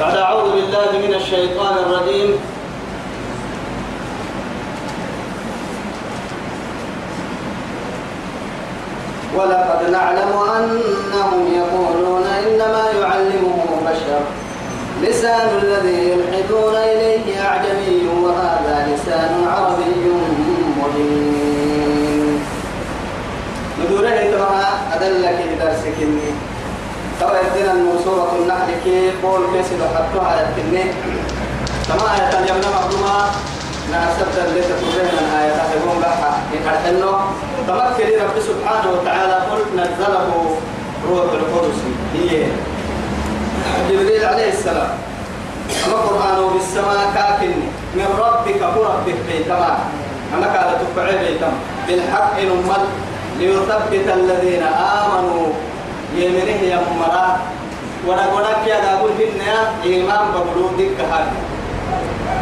بعد أعوذ بالله من الشيطان الرجيم. ولقد نعلم أنهم يقولون إنما يعلمه بشر لسان الذي يلحدون إليه أعجمي وهذا لسان عربي مبين. ندوره تمام أدلك درسك إني تو يدنا سورة النحل كي قول كيس حطوها يتني كما آية اليمن مقدومة نعسبت اللي من آية. تقولون بحا إنه تمكن رب سبحانه وتعالى. قل نزله روح القدس. هي. جبريل عليه السلام. أما قرآن بالسماء كاكن. من ربك فربك بيتما. أما كانت تفعل بيتما بالحق نمت ليثبت الذين آمنوا. يمنه يا مرا. ولا ولا كيا دابول هنا إيمان بقولوا ديك هاد.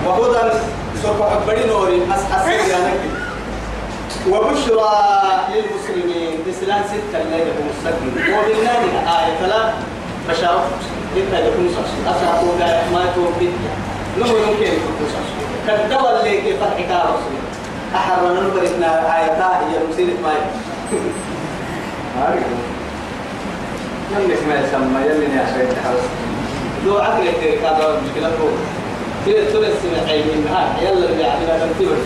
وهدى سوف حبري نوري أسحسن يعني وبشرى للمسلمين بسلام ستة الليلة مستقبل وبالله آية ثلاث بشارة إنت يكون أسرع وقاية ما توفي نمو يمكن يكون صحيح كالدول اللي كيف فتحك رسول. أحرر ننظر إثناء آياتا هي مسيرة ماي. يلي اسمه يسمى يلي يا شيخ حرس لو عقل يترك هذا المشكلة هو كده تلس من عين النهار يلا اللي عندنا تنتبه.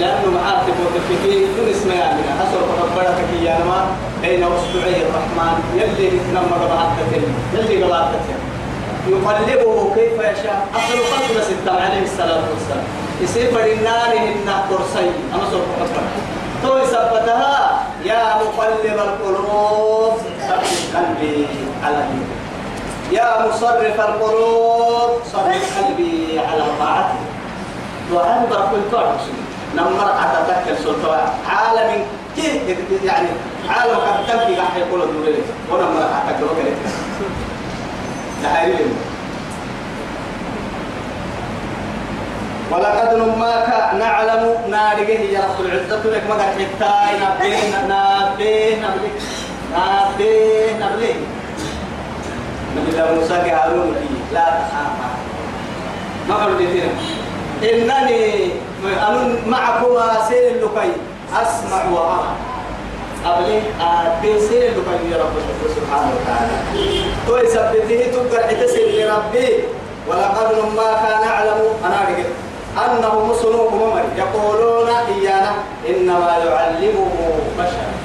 لأنه معاه تبغى تفكير دون اسمه يعني حصل ربنا يا ما بين أسبوعي الرحمن يلي نما قبعتك يلي قبعتك يقلبه كيف يشاء. أصل خلق ستة عليه الصلاة والسلام. يصير فرنان إن قرصي. أنا سوف أفكر. تو ثبتها يا مقلب القلوب. قلبي على دينك يا مصرف القلوب صرف قلبي على طاعتك. وأنا بقول طاعتك نمر أتذكر سلطة عالم كيف يعني عالم قد تنفي قاعد يقول الدولة ونمر أتذكر كده تحريم ولقد نماك نعلم نارجه يا رب العزة لك ما قد حتى نبيه نبيه نبيه نبيه نبيه نبي الله موسى هارون لا تخافا ما قالوا لي إنني معكما سير اللقي أسمع وأرى قبل بيسير اللقي يا رب سبحانه وتعالى تو يثبته تقدر حتسير لربي ولقد ما كان نعلم أنا أرجع أنه مسلوك ممر يقولون إيانا إنما يعلمه بشر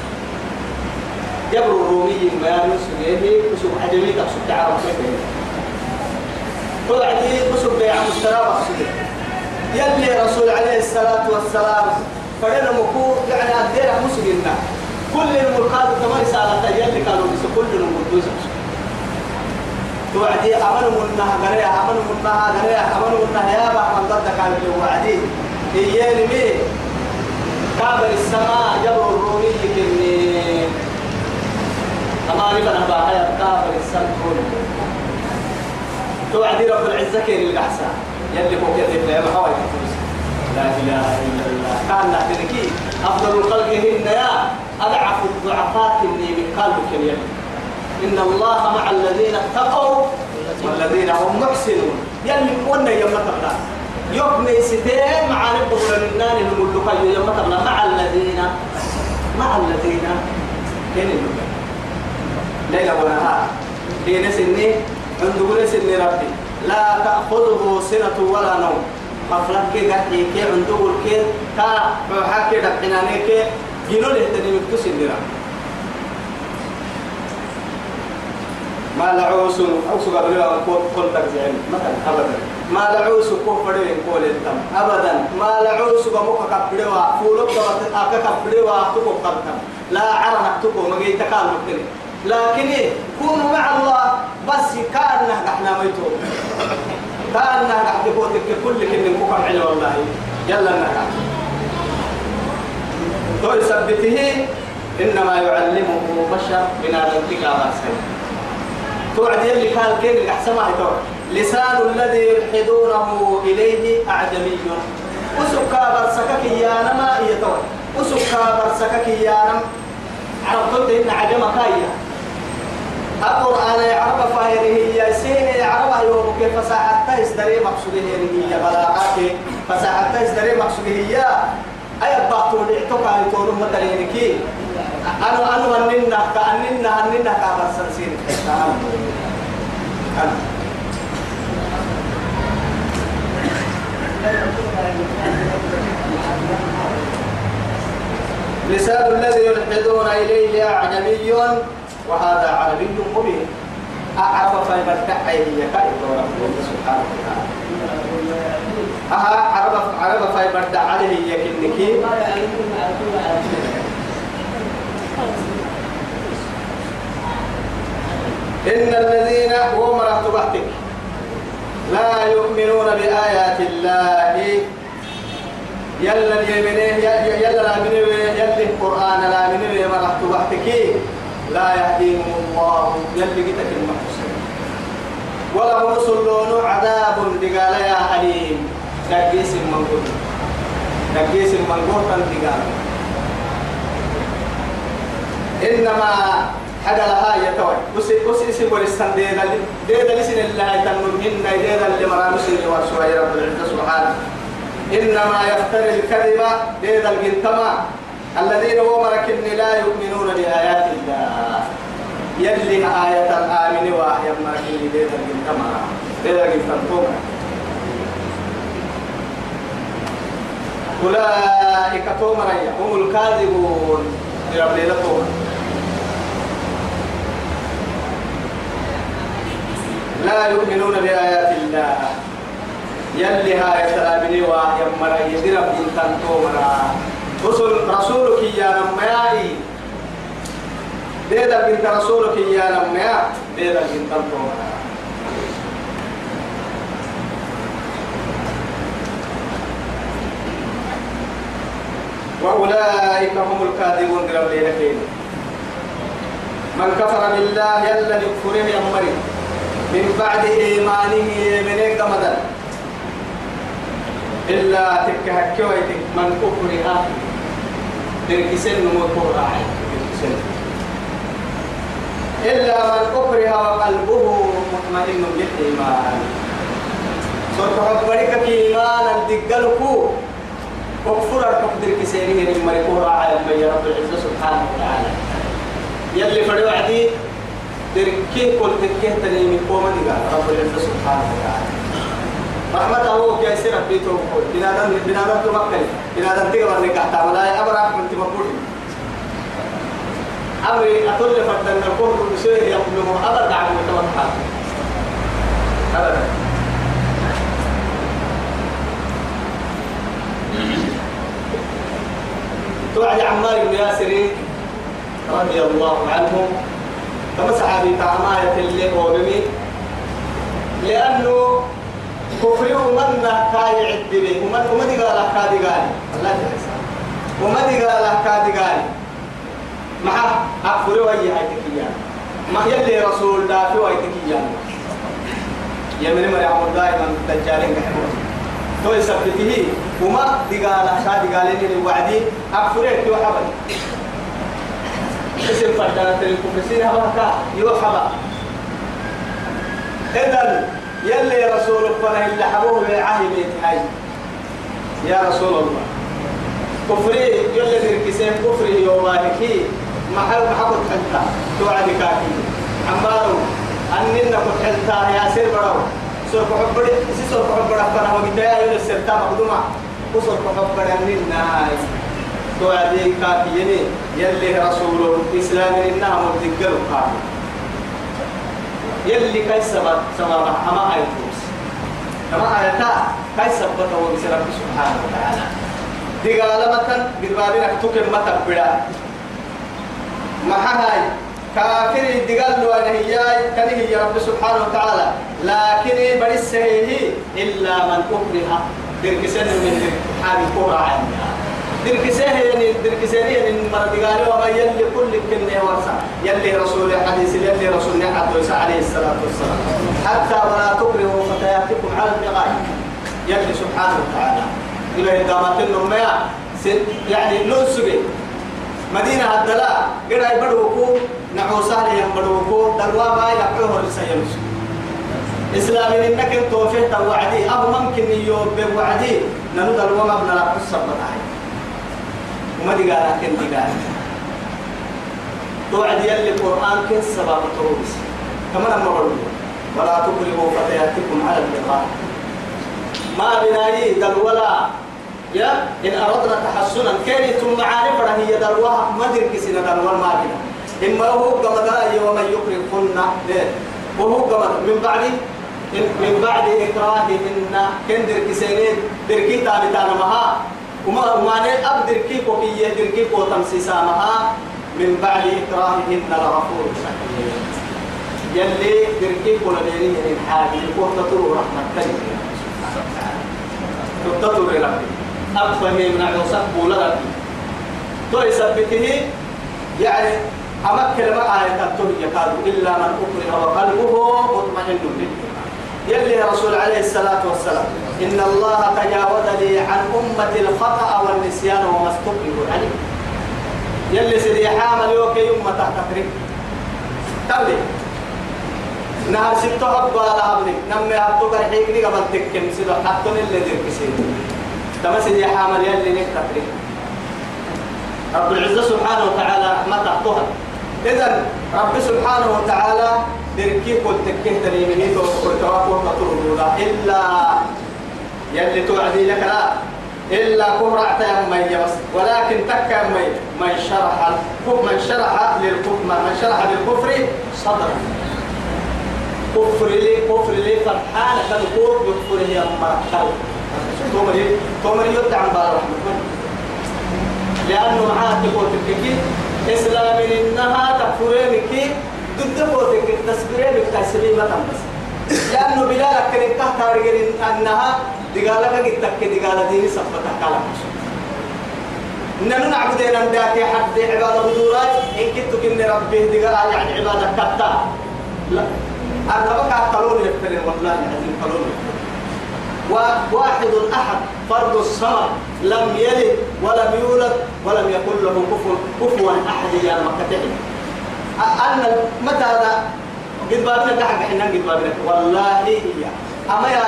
جبر الرومي ما نسويه كسب عجمي تقصد تعرف كيف؟ كل عديد كسب بيع مسترى مقصود يلي رسول عليه الصلاة والسلام فلنا مكو يعني أدير مسلمنا. كل الملقات كما رسالة يلي كانوا بس كل الملقات توعدي أمن منها غريا أمن منها غريا أمن منها يا با من ضد كان في وعدي. إياني مي كابر السماء جبر الرومي كني. أما ربنا باها كابر السماء توعدي رب العزة كين القحسة يلي فوق يدك لا يبقى لا إله إلا الله. كان نحتركي أفضل الخلق هن يا أضعف الضعفات اللي من قلبك اليوم. إن الله مع الذين اتقوا والذين هم محسنون. يلي قلنا يوم تبلا يوم ستين مع نبغى للنان الملوكة يوم تبلا مع الذين مع الذين كين الملوكة ليلة ونهار دين سني عند سني ربي. لا تأخذه سنة ولا نوم. أفلك كي قحي كي عنده الكي تا روحا كي دقناني كي. جنو لهتني مكتوس الدرا ما لعوس أو سوى بلا كل ترجعين مثلا أبدا. ما لعوس كو فرين كول التم أبدا. ما لعوس بمك كبروا فولك دبت أك كبروا تكو قرتم لا عرنا تكو مجي تكال مكتني. لكن كونوا مع الله بس كان نحن ميتون. كان قاعد يفوتك كل كن مكم على والله. يلا نقع تو يثبته إنما يعلمه بشر من الانتقاء باسل توعد يلي قال كيف ما لسان الذي يلحدونه إليه أعجمي. وسكا برسكك يا نما يتوى وسكا برسكك يا نم عرفتوا إن عجمك هي القرآن يعرف فاهره هي سين يعرف يوم كيف فساحة تستري مقصوده هي بلاغات فساحة تستري مقصوده هي أي باتو لعتوك على تورو متلينكي أنا أنا هننا كأننا هننا كابر سنسين لسان الذي يلحدون إليه أعجمي. وهذا عربي مبين أعرف فيما التحي هي كائن سبحانه وتعالى. أها عرب عرب فيما التحي هي كنكي إن الذين هم رهتبتك لا يؤمنون بآيات الله. يلا اليمنيه يلا لا من يلا القرآن لا من ما رهتبتك لا يهديهم الله. يلي قتك المحسن ولهم سلون عذاب دقال يا أليم دقيس المنقول. دقيس المنقول دقال إنما حاجة لها يتوي. بس بس اسم ورستان ديدا ديدا لسن الله تنم إن ديدا اللي مرامسين ورسوا رب العزة سبحانه. إنما يفتري الكذب ديدا الجنتما الذين هم مركن لا يؤمنون بآيات الله. يلي آية الآمن وآية مركن ديدا الجنتما ديدا الجنتما أولئك تومريا هم الكاذبون. رب ليلتهم لا يؤمنون بآيات الله. يلي هاي سلامني ويمرا يدرب بنتان تومرا رسول رسولك يا نمياي ديدا بنت رسولك يا نميا ديدا بنتان تومرا وأولئك هم الكاذبون قرب ليلتين من كفر بالله يلا يكفره يمري من بعد إيمانه من قمدا إلا تكهك ويتك من كفرها تركسن نمو راعي إلا من كفرها وقلبه مطمئن بالإيمان. صرت حبرك إيمانا دقلكو. وكفر الحقدر كسيره من مريكو راعي رب العزة سبحانه وتعالى. يلي فدوا عدي دركيه كل تكيه تنيمي قوما رب العزة سبحانه وتعالى. رحمة هو كيسي ربي توقف بنادم بنادم تمكن بنادم تقبل نكاح تعمل أبرا من تمكن أمري أطل فردن نقول بسوء يقوم أبدا عن متوقع أبدا. توعد عمار بن ياسر رضي الله عنه. كما صحابي تعماية اللي هو لأنه كفر ومن كاي عد به ومن ومن قال كادي قال الله تحسن ومن قال كادي قال مع أكفر ويا هيتكيا ما يلي رسول دافي ويتكيا يمن مريم دائما دجالين كحمود تو يثبته وما دقال شادي قال لي الوعدي أكفرك يو حبل اسم فردانة الكفرسين هبكا يو حبل إذن يلي رسول فنه اللي حبوه بعهد هاي يا رسول الله. كفري يلي دركسين كفري يومانكي ما حلو محبط حلتا. توعد كاكي عمارو أننا كنت حلتا. يا سير براو سوف حبري سي سوف حبري أفنا وقتها يلي السرطة مقدومة. وسوف حبري أننا توعد كاكي يلي يلي رسول إسلام إنها مبتقل كاكي يلي كاي سبب سبب أما هاي فوس. كما آياتا كاي سبب هو بسرب سبحانه وتعالى. دي قال مثلا بالبابين أكتوك متى بدا ما هاي كافر دي قال له أنا هي كان هي رب سبحانه وتعالى. لكن بريس هي إلا من أكره. دركسن من حال كورا عنها. دركسه يعني دركسه يعني قالوا وما يلي كل كلمة ورسا يلي رسول الحديث يلي رسول عبد عليه الصلاة والسلام. حتى ولا تكرهوا فتياتكم على البغاء. يلي سبحانه وتعالى. إلى دامات النمية يعني ننسبه. مدينة الدلاء قد يبدوكو نعوسا ينبروكو دلوا باي لقوه رسيلس إسلام إنك توفيه توعدي أو ممكن يوب بوعدي ننو دلوا ما بنا لقوه السبب. وما دي قال كن دي قال توعد يلي القرآن كن سبب توبس كما لما ولا تكرهوا فتياتكم على اللقاء. ما بناي دلولا. يا إن أردنا تحسنا. كيري ثم معارف هي دلوها. ما درك سنة دلوال ما بنا. إما هو قمد ومن يكره كنا وهو قمد. من بعد من بعد إكراههن كن درك سنين دركي تابي تانا مها. وما وما نل أب دركي كوكية دركي كو تمسيسا مها من بعد إكراههن لغفور يلي دركي كو لديني من حاجة كو تطور رحمة تاني تطور ربي. أفهم من عوسف بولا تو يثبته يعني أما كلمة آية تبتوه يكاد إلا من أكره وقلبه مطمئن بالإيمان. يلي رسول عليه الصلاة والسلام إن الله تجاوز لي عن أمة الخطأ والنسيان وما استقبلوا عليه. يلي سيدي حامل يوكي يوم تحت تفريق تبلي. نهار ستة أبا لهبني نمي هبتو برحيقني قبل تكم سيدو حتى اللي ذكي سيدي. تمسي يا حامل يلي نكتفري رب العزة سبحانه وتعالى ما تحطها إذا رب سبحانه وتعالى دركي قلت تكيه تريمه وتواك وتطرد إلا يلي توعدي لك لا. إلا كفر يا مي بس. ولكن تكا مي من شرح من شرح للكفر من شرح للكفر صدرا كفر لي كفر لي فرحان كالكفر يكفر هي مرحل تومري تومري يدعم بالرحمة لأنه معاه تقول تككي إسلام إنها تكفرينك ضد قوتك تسبرينك تسبيل ما تنبس لأنه بلال أكرم كهتا رجل أنها دقالك قد تك دقالة ديني صفتها كلام نحن نعبد أن ذاك حد عبادة بدورات إن كنت كن ربي دقالة يعني عبادة كتا لا أنا بقى قالون يفترين والله العظيم قالون يفترين وواحد أحد فرد الصمد لم يلد ولم يولد ولم يكن له كفوا كفوا أحد يا مكة أن متى قد بابنا كحق إحنا قد بابنا والله هي أما يا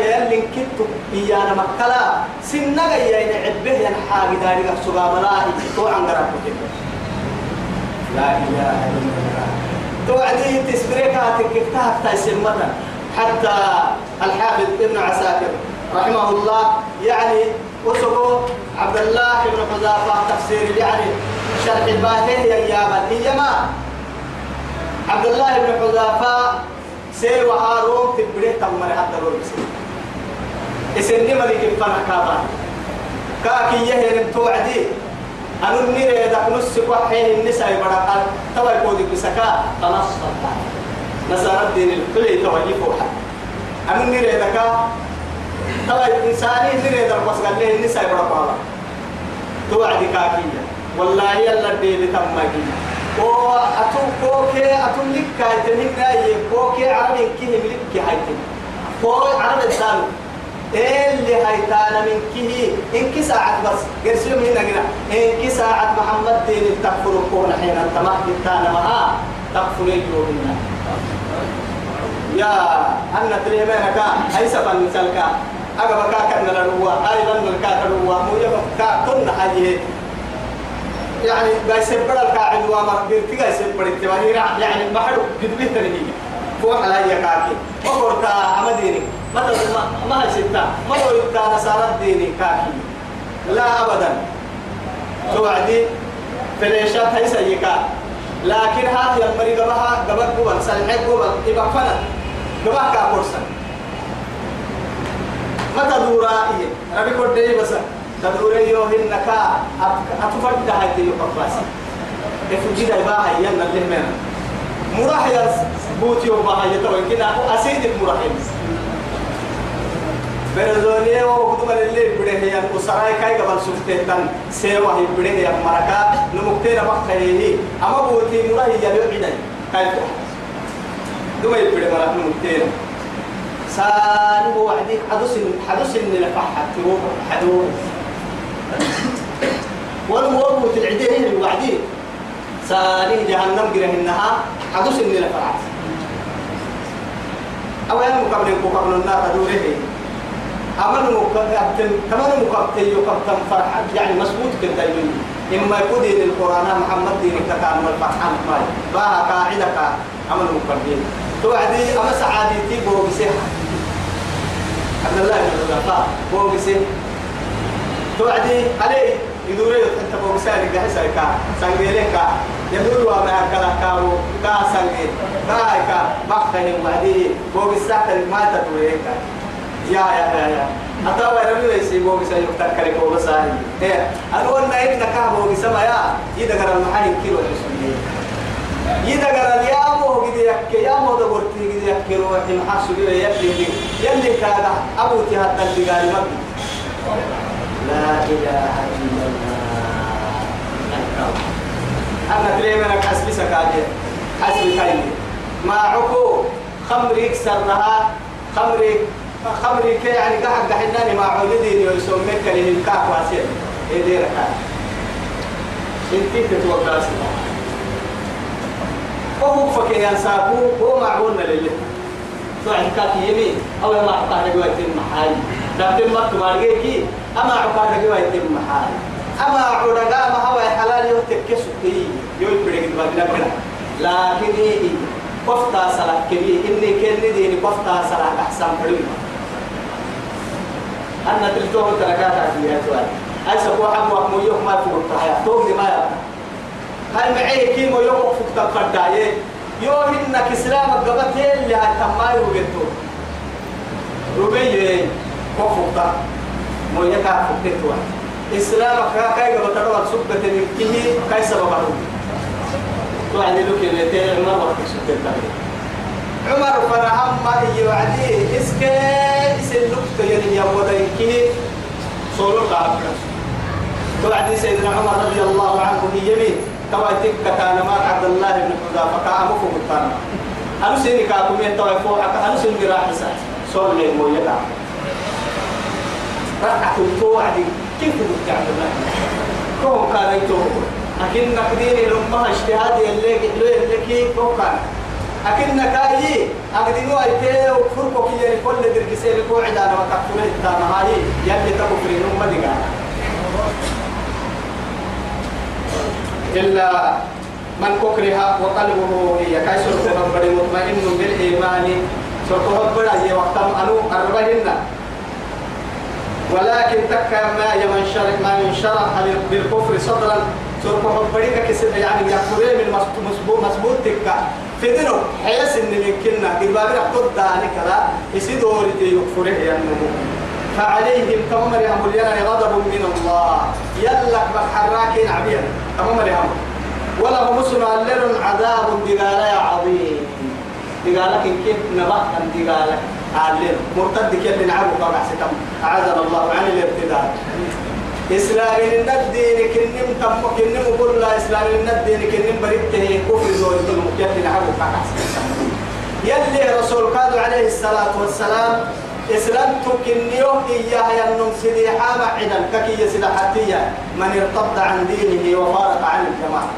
يا اللي كنت إيانا مكلا سنة يا نعبه يا نحاق داري سبا ملائي تو عن قرب لا إله إلا الله. توعدي تسبريكا تكفتها تايسمتا حتى الحافظ ابن عساكر رحمه الله يعني وسقوا عبد الله بن حذافة تفسير يعني شرح الباهين يا يابا هي ما. عبد الله بن حذافة سير وهارون تبريه تمر حتى لو بسير اسني ملك الفنا كابا كاكي يهرم توعدي. أنا نرى ذاك نص وحيه النساء برا توا يقول بسكا. تنصت نصارى الدين الكل توجيه فوحة أنا نرى ذاك توا إنساني نرى ذاك بس قال له النساء برا قالا توعدي كاكية والله يلا الدين تمجي. كو أتو كوكي أتو لك كايتنين نايي كوكي عربي كيه ملك كي هايتن كو عربي الثاني اللي هيتانا من كيه إنك ساعة بس قرسلوا من هنا إنك ساعة محمد دين التكفر كون حين أنت ما تانا معها تكفر يجوهنا يا أنا تري ما كا أي سبب نسلك أجا بكا كنا لروا أيضا نلكا كروا مو يبقى كنا حاجة يعني جاي سبر الكاعد وما بيرتي جاي سبر التواني يعني ما حلو قد بيتني فوق على يكاكي وقرتا أمديني ما ما ما هي ستة. ما يبقى نصارى الديني كاكي لا أبدا. توعدي. فليشات هي سيكا لكن هذه يمري قبها قبل قبل سلحي قبل يبقى فنن قبها كابورسا ما تدورا إيه ربي قد دي بس. تدورا يوهن نكا أتفرد هاي تيو قفاسي إفجي دا يباها يانا اللي منا مراح يا بوتي وباها يتوى كنا أسيدك مراح يمس برزوني وقدم اللي بده هي. وسراي كاي قبل سفتان سيوا هي بده هي. مركا نمكتين وقت هي. أما بوتي مرا هي جلو عدي كاي دم يبده مرا نمكتين. سان هو وعدي حدث حدث إن لفحت. تروح حدو والموت العدي هي الوعدي سالين جهنم جرهنها حدوس إني لفرعت أو أنا مقابل مقابل النار دوره أمر مقابل كمان مقابل يقابل فرحة يعني مسبوط كده. إما يكون دين القرآن محمد دين كان والفرحان ماي باها قاعدة عمل مقابل. توعدي أما سعادتي تيبو بسيحة عبد الله بن الخلفاء بو بسيحة توعدي عليه. يدوري أنت بو بسالي قاعد سايكا سانجيليكا يدور وما كلا كارو كا سانجي كا كا. بخني وهدي بو بساعة ما تدوريكا يا يا يا يا. أتوا ربي ويسي بو بسا يكتر كري بو بسا هي أنا قلنا إن كا بو بسا ما يا. يدا كرا المحاين كيلو يسمي يدا كرا اليامو كده يك يامو ده قلت كده يك روح المحاسب يلي يلي كذا أبو تهدى اللي قال مبي لا إله إلا الله. أنا تري منك حسبي سكاجي حسبي كاين ما عكو خمري كسرها خمري خمري كي يعني قاعد قاعدني مع عولدي يسميك اللي الكاف واسير. إيه دي ركعة انتي تتوقع سبا وهو فكي ينساكو هو معقولنا لله. توعد كاكي يمين؟ أو ما عقاد جوات المحال لكن ما تمارجيكي أما عقاد جوات المحال أما عقاد ما هو حلال يهتك سكي. يقول بدك تبغى كده لكن إيه؟ قفتا سلا كبير إني كني ديني قفتا سلا أحسن حلم. أنا تلتوه تركاتها في هاتوان أيسا هو حم وحمو يوم ما فوق الحياة توم ما يا هاي معي كيمو يوم فوق تفردايه يوم إنك إسلامك قبت اللي هتماي وقتو ربي وفوق مو يكا فوق توا إسلامك كاي قبت روح سبت كيمي كاي سبب توعد لك اللي تاني عمر وقت سبت عمر فرهم ما هي وعدي إسكي سلوك تيني يا وديكي صولو قابل. توعد سيدنا عمر رضي الله عنه يمين. تواتك كان ما عبد الله بن حذافة كأمك مكان أنا سيني كاكم يتوى فوق أنا سيني راح سات صور لي مو يدع ركعة توعد كيف الله كم كان يتوه أكن نقديني لما اجتهادي اللي اللي اللي كم كان أكن نكاي أقدموا أيتي وفرقوا كي كل دركسين قوعد أنا وكفله التامهاي يلي تكفرين أم دقا إلا من كره وقلبه هي كاي بڑي مطمئن بالإيمان. سرطه بڑا هي وقت أنو أربعين. ولكن تكا ما يمن شرح ما ينشرح بالكفر صدرا. سرطه بڑي كسب يعني يكفره من مسبوط مسبوط تكا. فدنو حيس إن يمكننا قربابي رحطت داني كلا يسيدور يكفره يعني فعليهم كما مريم بليانا غضب من الله. يلك بحراكين عبيا كما مريم وله مسلم الليل عذاب دقالة يا عظيم. دقالك إن كيف نبأ أن علم مرتد كيف نعبك ومحسكم أعاذنا الله عن الابتداء. إسلام الدين كنم تم كنم قول لا إسلام الدين كنم بريته كفر زور دين كيف نعبك ومحسكم يلي رسول قال عليه الصلاة والسلام إسلام تكنيو إياه ينم سديحا معدا ككي سدحتية من ارتد عن دينه وفارق عن الجماعة.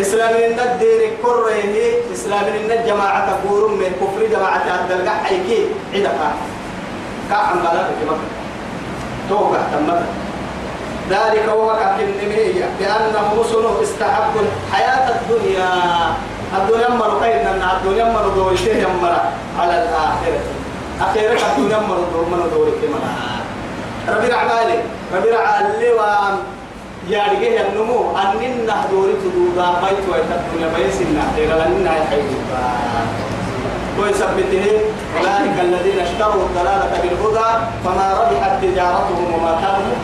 إسلام إن الدين كره إسلام إن الجماعة تقول من كفر جماعة الدلقة حيكي عدا كا كا بلد كما توقع تمت ذلك هو كالنمية لأنه مسلم استحق الحياة الدنيا. الدنيا مرة خيرنا الدنيا مرة دورته يمرة على الآخرة. أخيرا الدنيا دورته مرة ربي رعمالي ربي رعالي وام. يارجه النمو أننا نحضوري تدودا بيت ويت الدنيا بيسنا غير لنا يحيوها ويثبته أولئك الذين اشتروا الضلالة بالهدى فما ربحت تجارتهم وما كانوا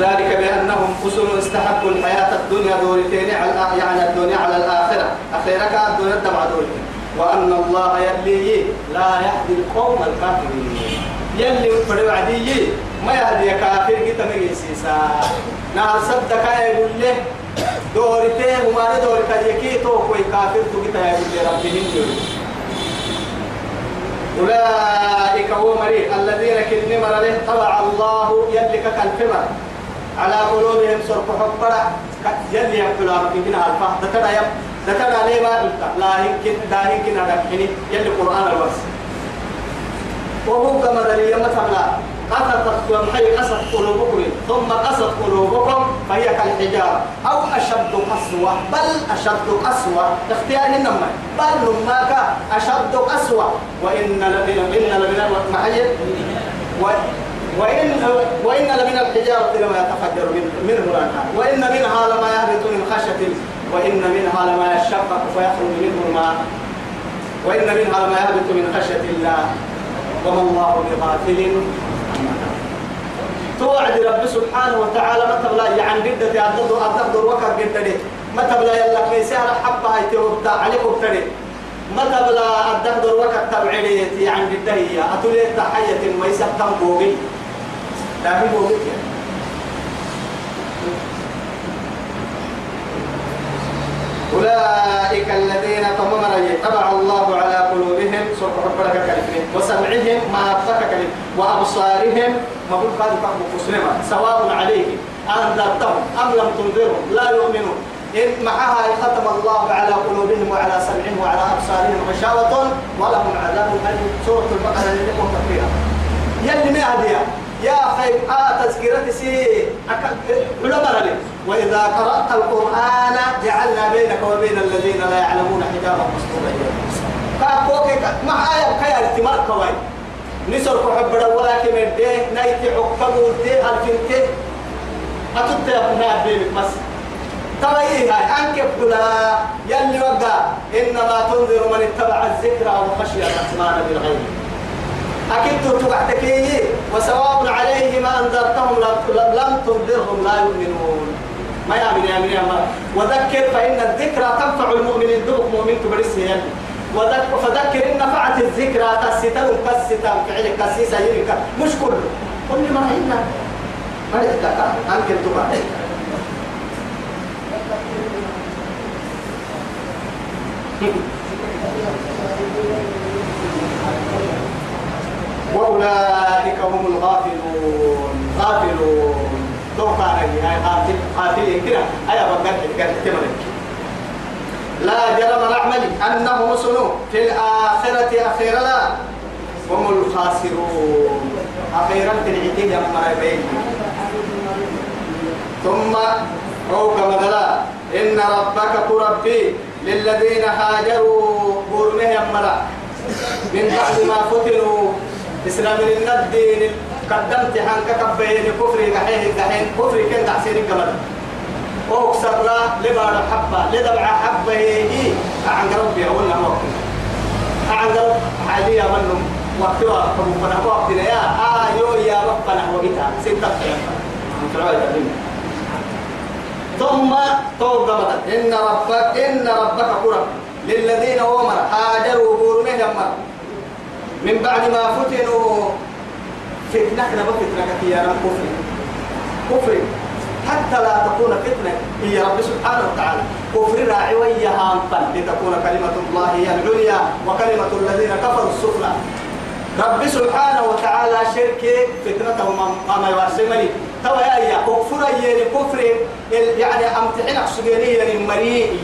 ذلك بأنهم أسل استحقوا الحياة الدنيا دورتين على يعني الدنيا على الآخرة. أخيرك الدنيا تبع دورتين. وأن الله يلي لا يهدي القوم الكافرين. يلي فرد عدي ما يهدي كافر قد مجيسيسا نهار صدق يقول له دورته وما دور كيكي تو كوي كافر تو قد يقول له ربهم أولئك هو مريء الذين كن مر له طبع الله يلي كالفمر على قلوبهم سرق حبرا يلي في كنا ألفا. ذكر يم ذكر عليه ما لا يمكن لا يمكن هذا يلي القرآن الوس وهو كما دليل مثلا قصت محي قصت قلوبكم. ثم قصت قلوبكم فهي كالحجارة أو أشد قسوة. بل أشد قسوة. اختيار النمى بل نماك أشد قسوة. وإن لبنا إن لبنا محي وإن وإن لمن الحجارة لما يتفجر منه الأنهار. وإن منها لما يهبط من خشية. وإن منها لما يشقق فيخرج منه الماء. وإن منها لما يهبط من خشية الله. وما الله بغافل. توعد رب سبحانه وتعالى ما تبلا يعني قد تعدد أعدد وكر قد ما تبلا يلا كيسها حبة هاي توبتا عليك وبتدي ما تبلا أعدد وكر تبعيني يعني قد هي. أتولي تحية ما يسبتم بوغي لكن بوغي. أولئك الذين تممر طبع الله على قلوبهم. سوف حبرك كلمة وسمعهم ما أبقى كلمة. وأبصارهم ما بقول قد مسلمة سواء عليهم أنذرتهم أم لم تنذرهم. لا يؤمنون. إن معها ختم الله على قلوبهم وعلى سمعهم وعلى أبصارهم غشاوة ولهم عذاب أليم. سورة البقرة لكم تفكيرها يلي ما هديها. يا خير آه تذكرة سي. علماء لي وإذا قرأت القرآن جعلنا بينك وبين الذين لا يعلمون حجابا مستورا كاكوكي مع آية كاية ارتمار كواي. نسر كحب كمين دي نايتي عقبو دي هالفنتي أتوت يا ابناء بيبك بس. تبعي هاي؟ أنك بلا. يلي وقع. إنما تنذر من اتبع الذكرى وخشي الرحمن بالغيب. أكيد تبعتك وسواء عليهم أنذرتهم لم تنذرهم لا يؤمنون. ما يأمن يأمن يأمن وذكر فإن الذكرى تنفع المؤمنين. دبك مؤمن تبرس يعني وذكر فذكر إن نفعت الذكرى كستان كستان فعل كسيسة يريك مش كله. كل ما هينا ما يتكا أنك تبعتك وأولئك هم الغافلون. غافلون. توقع هاي غافل غافلين كده؟ أي بقى كده لا جرم نعمل أنهم سنوا في الآخرة أخيرا هم الخاسرون. أخيرا في العتيد بين ثم فوق مدلا. إن ربك كربي للذين هاجروا. قرنه يمرا من بعد ما فتنوا. إسلام الدين قدمت حنك كبين كفري قحيه قحين كفري كن تحسين كمل وكسر لا لبار حبة لدبع حبة هي عن ربي أقول لهم عن رب حاليا منهم. وقتها كم فنا وقتنا يا آه يو يا ربنا وقتها ستة ثم توقع إن ربك إن ربك قرب للذين أمر هاجروا بورمه يمر. من بعد ما فتنوا فتنة نبى فتنة يا رب؟ كفر. كفر. حتى لا تكون فتنة هي رب سبحانه وتعالى. كفر راعي وياها لتكون كلمة الله هي العليا وكلمة الذين كفروا السفلى. رب سبحانه وتعالى شرك فتنتهم ما يواسمني. توا يا كفر يا كفر؟ يعني امتحنك سجنيا مريء.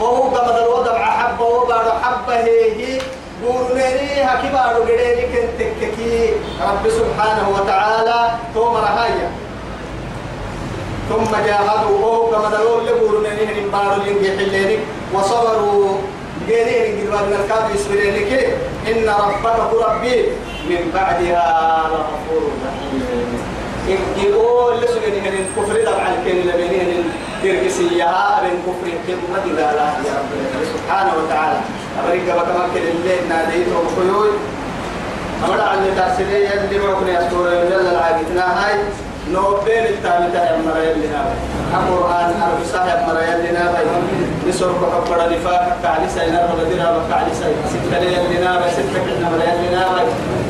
وهو قمد الوضع حبه وبعد حبه هي قولني هكبار قريني كنت تككي. رب سبحانه وتعالى توم رهايا. ثم جاهدوا. وهو كما دلول لقولني هن بارو لنجي وصبروا. قيرين قدوان الكاد يسبرين كي. إن ربك ربي. من بعدها لغفور رحيم. يقول لسجن هن الكفر دبع الكين لبينين تركسيها من كفر كلمة لا لا يا رب سبحانه وتعالى. أمريكا بكمكن الليل ناديته بخيول أمر عن ترسلية اللي معكم يا سورة جل العاقتنا هاي نوبين التالتة يا مريم لنا القرآن عرب صاحب مريم لنا نسر كبر نفاق كعلي سينا ربدنا وكعلي سينا ستة لنا ستة كنا مريم لنا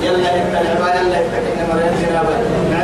يلا انت العبا يلا انت كنا مريم لنا نعم مريم لنا